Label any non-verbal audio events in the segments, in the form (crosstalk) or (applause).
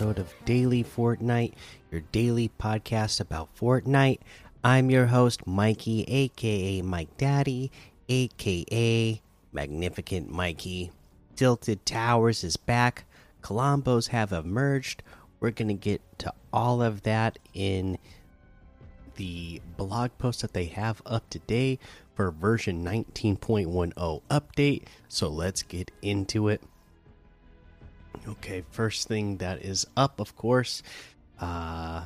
episode of Daily Fortnite, your daily podcast about Fortnite. I'm your host, Mikey, aka Mike Daddy, aka Magnificent Mikey. Tilted Towers is back, Klombos have emerged. We're going to get to all of that in the blog post that they have up today for version 19.10 update. So let's get into it. Okay, first thing that is up, of course, uh,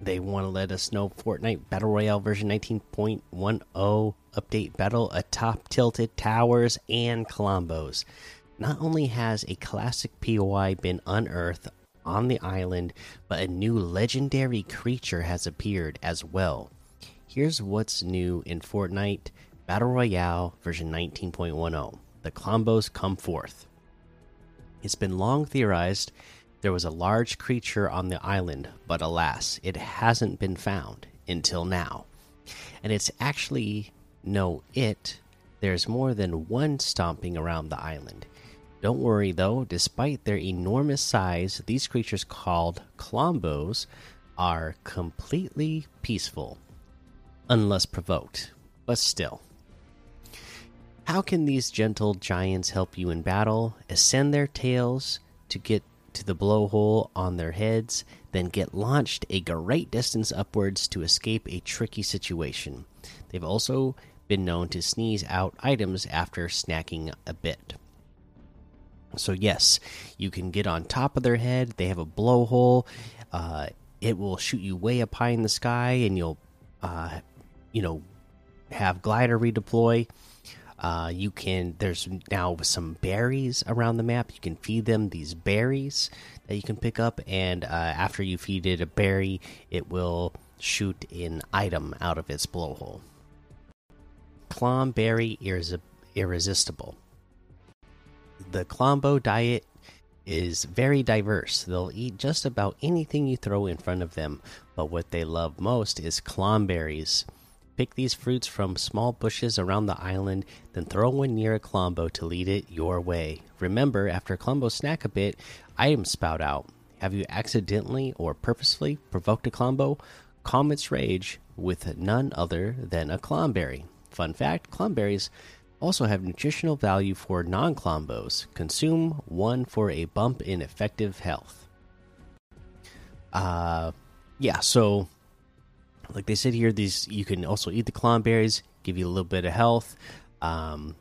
they want to let us know Fortnite Battle Royale version 19.10 update battle atop tilted towers and Klombos. Not only has a classic POI been unearthed on the island, but a new legendary creature has appeared as well. Here's what's new in Fortnite Battle Royale version 19.10 The Klombos come forth. It's been long theorized there was a large creature on the island, but alas, it hasn't been found until now. And it's actually no it, there's more than one stomping around the island. Don't worry though, despite their enormous size, these creatures called Klombos are completely peaceful, unless provoked, but still. How can these gentle giants help you in battle? Ascend their tails to get to the blowhole on their heads, then get launched a great distance upwards to escape a tricky situation. They've also been known to sneeze out items after snacking a bit. So, yes, you can get on top of their head. They have a blowhole. Uh, it will shoot you way up high in the sky, and you'll, uh, you know, have glider redeploy. Uh, you can there's now some berries around the map. You can feed them these berries that you can pick up, and uh, after you feed it a berry, it will shoot an item out of its blowhole. Klomberry is irresistible. The Klombo diet is very diverse. They'll eat just about anything you throw in front of them, but what they love most is klomberries. Pick these fruits from small bushes around the island, then throw one near a Klombo to lead it your way. Remember, after a Klombo snack a bit, items spout out. Have you accidentally or purposefully provoked a Klombo? Calm its rage with none other than a Klomberry. Fun fact Klomberries also have nutritional value for non Klombos. Consume one for a bump in effective health. Uh, yeah, so like they said here, these you can also eat the klomberries, give you a little bit of health. Um,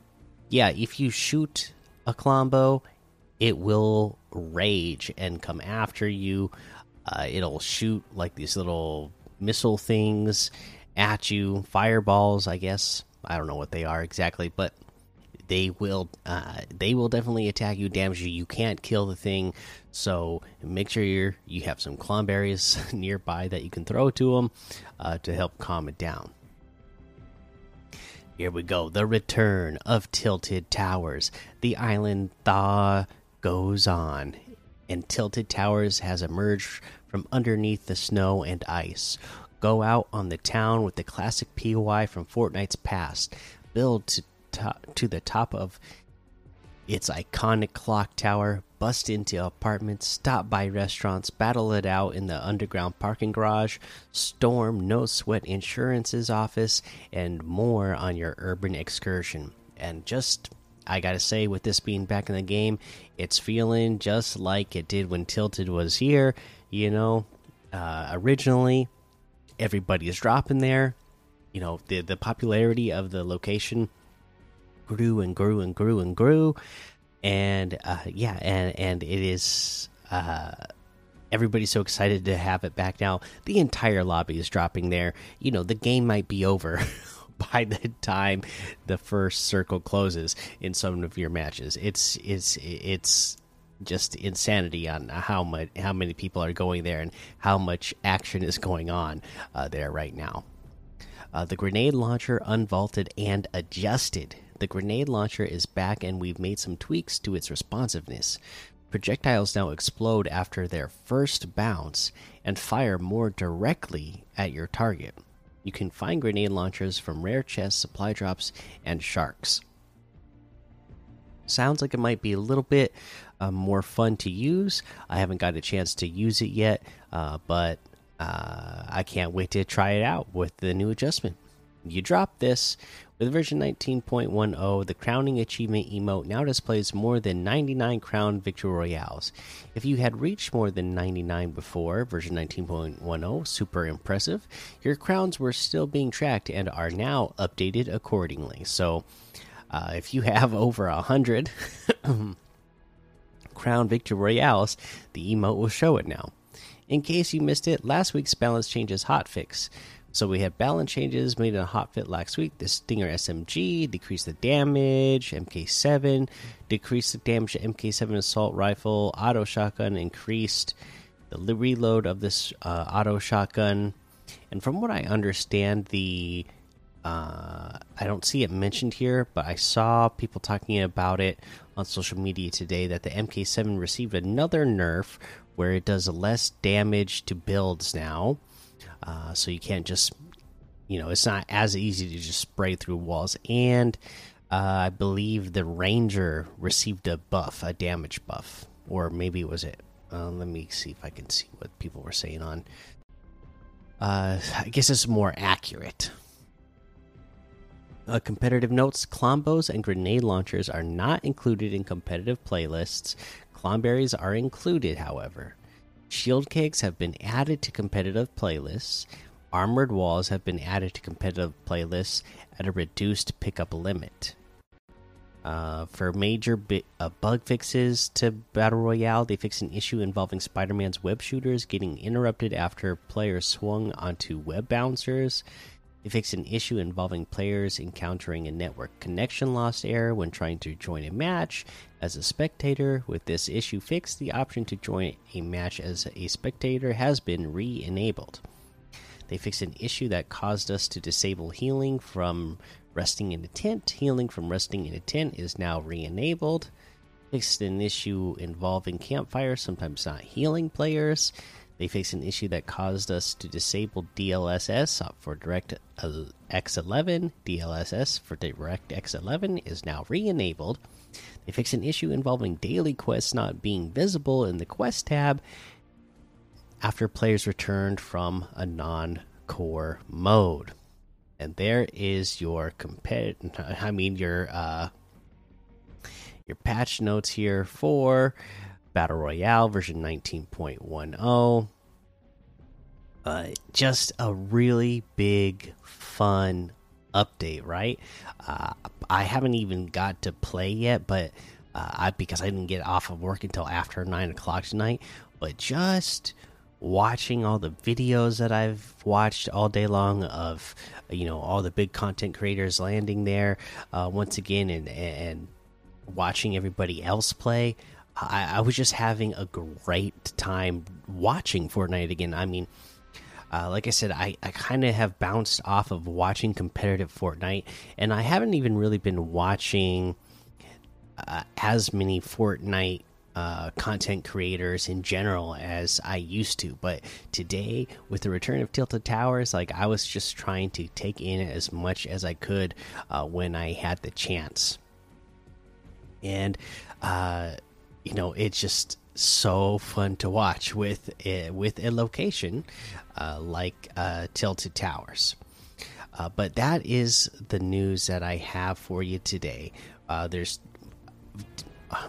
yeah, if you shoot a klombo, it will rage and come after you. Uh, it'll shoot like these little missile things at you, fireballs. I guess I don't know what they are exactly, but they will uh, they will definitely attack you, damage you. You can't kill the thing, so make sure you you have some klomberries (laughs) nearby that you can throw to them uh, to help calm it down. Here we go. The return of Tilted Towers. The island thaw goes on, and Tilted Towers has emerged from underneath the snow and ice. Go out on the town with the classic POI from Fortnite's past. Build to top, to the top of its iconic clock tower, bust into apartments, stop by restaurants, battle it out in the underground parking garage, storm No Sweat Insurance's office, and more on your urban excursion. And just, I gotta say, with this being back in the game, it's feeling just like it did when Tilted was here. You know, uh, originally, everybody is dropping there. You know, the the popularity of the location grew and grew and grew and grew, and uh, yeah, and and it is. Uh, everybody's so excited to have it back now. The entire lobby is dropping there. You know, the game might be over (laughs) by the time the first circle closes in some of your matches. It's it's it's just insanity on how much how many people are going there and how much action is going on uh, there right now. Uh, the grenade launcher unvaulted and adjusted. The grenade launcher is back, and we've made some tweaks to its responsiveness. Projectiles now explode after their first bounce and fire more directly at your target. You can find grenade launchers from rare chests, supply drops, and sharks. sounds like it might be a little bit uh, more fun to use. I haven't got a chance to use it yet, uh, but uh, I can't wait to try it out with the new adjustment. You drop this with version 19.10, the crowning achievement emote now displays more than 99 crown victory royales. If you had reached more than 99 before version 19.10, super impressive. Your crowns were still being tracked and are now updated accordingly. So, uh, if you have (laughs) over a hundred (laughs) crown victory royales, the emote will show it now. In case you missed it, last week's balance changes hotfix. So we had balance changes made in a hotfix last week. The Stinger SMG decreased the damage. MK7 decreased the damage. MK7 assault rifle. Auto shotgun increased the reload of this uh, auto shotgun. And from what I understand, the uh, I don't see it mentioned here, but I saw people talking about it on social media today that the MK7 received another nerf where it does less damage to builds now. Uh, so you can't just, you know, it's not as easy to just spray through walls. And uh, I believe the Ranger received a buff, a damage buff, or maybe was it. Uh, let me see if I can see what people were saying on. Uh, I guess it's more accurate. Uh, competitive notes Klombos and grenade launchers are not included in competitive playlists. Klomberries are included, however. Shield cakes have been added to competitive playlists. Armored walls have been added to competitive playlists at a reduced pickup limit. Uh, for major uh, bug fixes to Battle Royale, they fixed an issue involving Spider Man's web shooters getting interrupted after players swung onto web bouncers. They fixed an issue involving players encountering a network connection loss error when trying to join a match as a spectator. With this issue fixed, the option to join a match as a spectator has been re enabled. They fixed an issue that caused us to disable healing from resting in a tent. Healing from resting in a tent is now re enabled. Fixed an issue involving campfire, sometimes not healing players. They face an issue that caused us to disable DLSS for DirectX 11. DLSS for DirectX 11 is now re enabled. They fix an issue involving daily quests not being visible in the quest tab after players returned from a non core mode. And there is your competitive, I mean, your, uh, your patch notes here for Battle Royale version 19.10. Uh, just a really big, fun update, right? Uh, I haven't even got to play yet, but uh, I because I didn't get off of work until after nine o'clock tonight. But just watching all the videos that I've watched all day long of you know all the big content creators landing there uh, once again and and watching everybody else play I, I was just having a great time watching Fortnite again. I mean, uh, like I said, I, I kind of have bounced off of watching competitive Fortnite, and I haven't even really been watching uh, as many Fortnite uh, content creators in general as I used to. But today, with the return of Tilted Towers, like I was just trying to take in as much as I could uh, when I had the chance. And uh, you know it's just so fun to watch with a, with a location uh, like uh, Tilted Towers. Uh, but that is the news that I have for you today. Uh, there's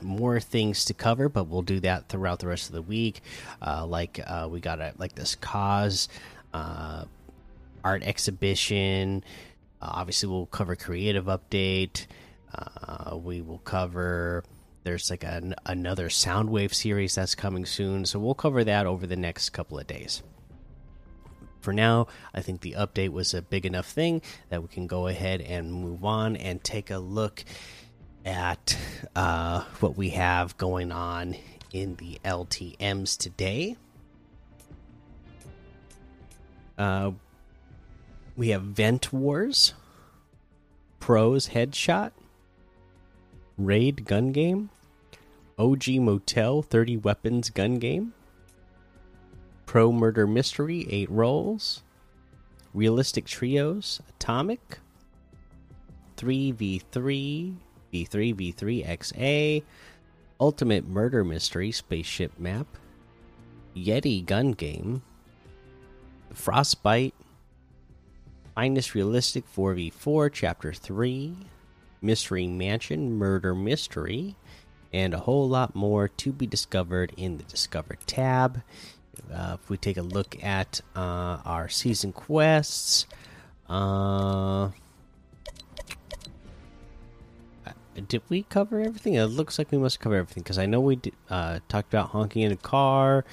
more things to cover, but we'll do that throughout the rest of the week. Uh, like uh, we got a, like this KAWS art exhibition. obviously, we'll cover creative update. we will cover there's like an, another Soundwave series that's coming soon, so we'll cover that over the next couple of days. For now, I think the update was a big enough thing that we can go ahead and move on and take a look at uh, what we have going on in the LTMs today. Uh, we have Vent Wars, Pros Headshot, Raid Gun Game, OG Motel 30 Weapons Gun Game, Pro Murder Mystery 8 Rolls, Realistic Trios Atomic, 3v3 V3, V3 XA, Ultimate Murder Mystery Spaceship Map, Yeti Gun Game, Frostbite, Finest Realistic 4v4 Chapter 3, Mystery Mansion Murder Mystery, and a whole lot more to be discovered in the Discover tab. Uh, if we take a look at uh, our season quests, uh, did we cover everything? It looks like we must cover everything because I know we did, uh, talked about honking in a car,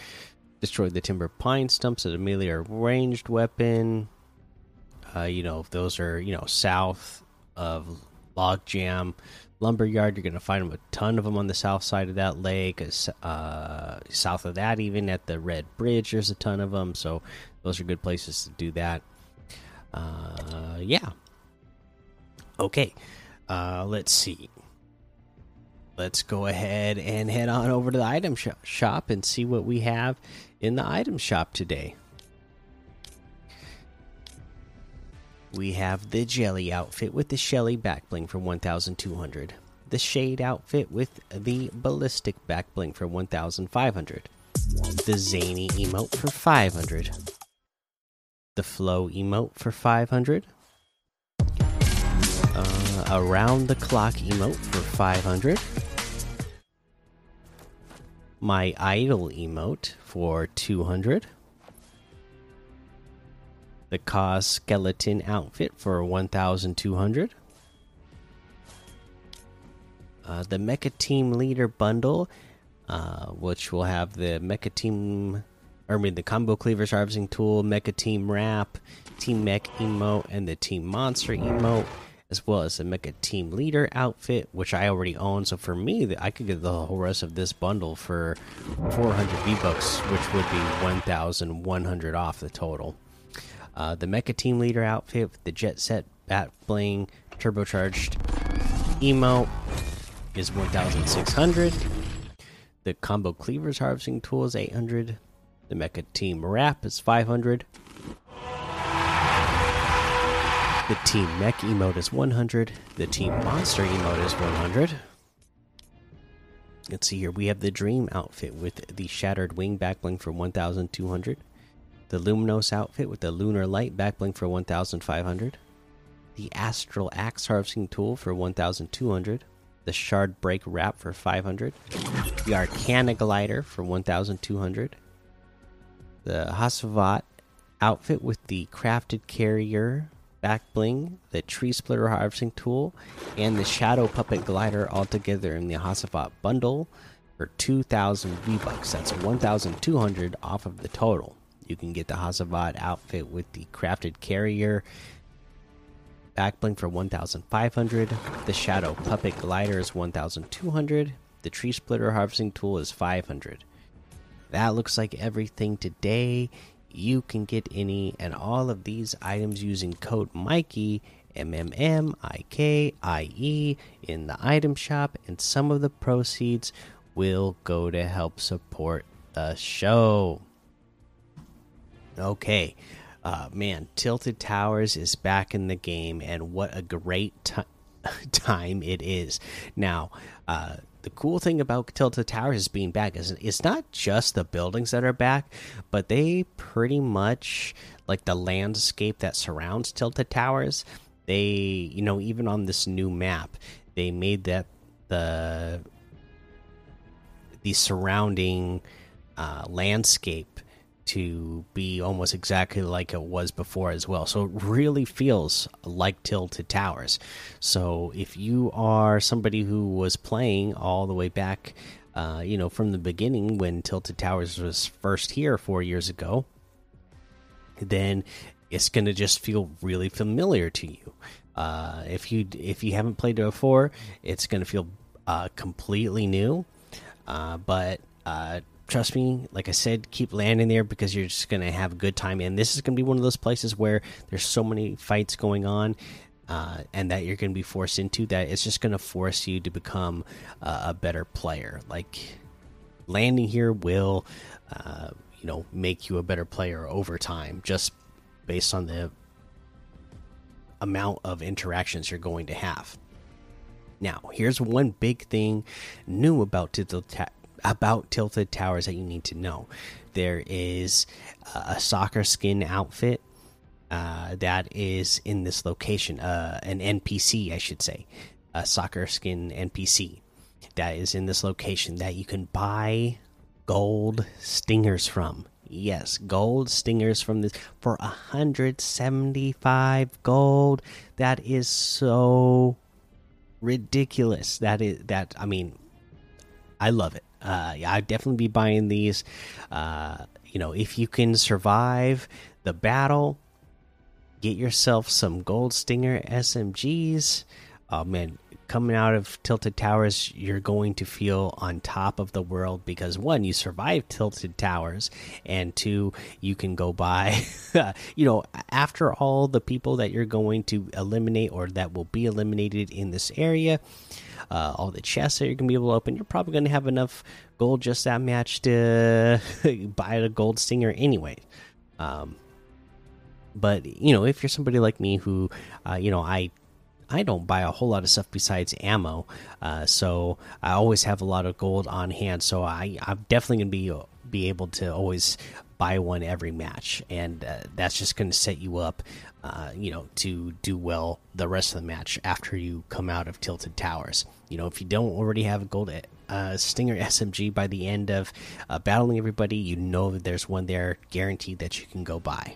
destroyed the timber pine stumps at a ranged weapon. Uh, you know, those are you know south of Logjam Lumberyard, you're gonna find them a ton of them on the south side of that lake. Uh, south of that, even at the Red Bridge, there's a ton of them. So those are good places to do that. Uh, yeah. Okay. Uh, let's see. Let's go ahead and head on over to the item sh shop and see what we have in the item shop today. We have the Jelly outfit with the Shelly back bling for 1200. The Shade outfit with the Ballistic back bling for 1500. The Zany emote for 500. The Flow emote for 500. Uh, around the Clock emote for 500. My Idol emote for 200 the KAWS Skeleton outfit for 1,200. Uh, the Mecha Team Leader bundle, uh, which will have the Mecha Team, or I mean the Combo Cleavers Harvesting Tool, Mecha Team Wrap, Team Mech emote, and the Team Monster emote, as well as the Mecha Team Leader outfit, which I already own. So for me, I could get the whole rest of this bundle for 400 V bucks, which would be 1,100 off the total. Uh, the Mecha Team Leader outfit with the Jet Set Bat Bling turbocharged emote is 1,600. The Combo Cleavers Harvesting Tool is 800. The Mecha Team Wrap is 500. The Team Mech emote is 100. The Team Monster emote is 100. Let's see here. We have the Dream outfit with the Shattered Wing backbling for 1,200 the Luminos outfit with the Lunar Light backbling for 1,500, the Astral Axe harvesting tool for 1,200, the Shard Break wrap for 500, the Arcana glider for 1,200, the Hasavat outfit with the crafted carrier back bling, the tree splitter harvesting tool, and the shadow puppet glider all together in the Hasavat bundle for 2,000 V bucks. That's 1,200 off of the total. You can get the Hasavat outfit with the crafted carrier. Backbling for 1500 the shadow puppet glider is 1200 the tree splitter harvesting tool is 500 that looks like everything today. You can get any and all of these items using code mikey m m m i k i e in the item shop and some of the proceeds will go to help support the show Okay. Uh, man, Tilted Towers is back in the game, and what a great (laughs) time it is. Now, uh, the cool thing about Tilted Towers is being back is it's not just the buildings that are back, but they pretty much like the landscape that surrounds Tilted Towers. They, you know, even on this new map, they made that the the surrounding uh, landscape to be almost exactly like it was before as well. So it really feels like Tilted Towers. So if you are somebody who was playing all the way back, uh, you know, from the beginning when Tilted Towers was first here four years ago, then it's going to just feel really familiar to you. Uh, if you if you haven't played it before, it's going to feel uh, completely new. Uh, but uh, trust me like i said keep landing there because you're just gonna have a good time. And this is gonna be one of those places where there's so many fights going on uh, and that you're gonna be forced into that it's just gonna force you to become uh, a better player. Like landing here will uh, you know make you a better player over time just based on the amount of interactions you're going to have. Now, here's one big thing new about Tilted, about Tilted Towers that you need to know. There is a soccer skin outfit uh, that is in this location, uh, an NPC, I should say, a soccer skin NPC that is in this location that you can buy gold stingers from. Yes, gold stingers from this for 175 gold. That is so ridiculous. That is that I mean I love it. Uh I'd definitely be buying these. Uh you know, if you can survive the battle, get yourself some gold stinger SMGs. Oh man, coming out of Tilted Towers, you're going to feel on top of the world because one, you survived Tilted Towers, and two, you can go by, (laughs) you know, after all the people that you're going to eliminate or that will be eliminated in this area. Uh, all the chests that you're gonna be able to open, you're probably gonna have enough gold just that match to (laughs) buy a gold stinger anyway. Um, but you know, if you're somebody like me who, uh, you know, I I don't buy a whole lot of stuff besides ammo, uh, so I always have a lot of gold on hand. So I I'm definitely gonna be be able to always buy one every match, and uh, that's just gonna set you up, uh, you know, to do well the rest of the match after you come out of Tilted Towers. You know, if you don't already have a gold uh, Stinger (laughs) SMG by the end of uh, battling everybody, you know that there's one there guaranteed that you can go buy.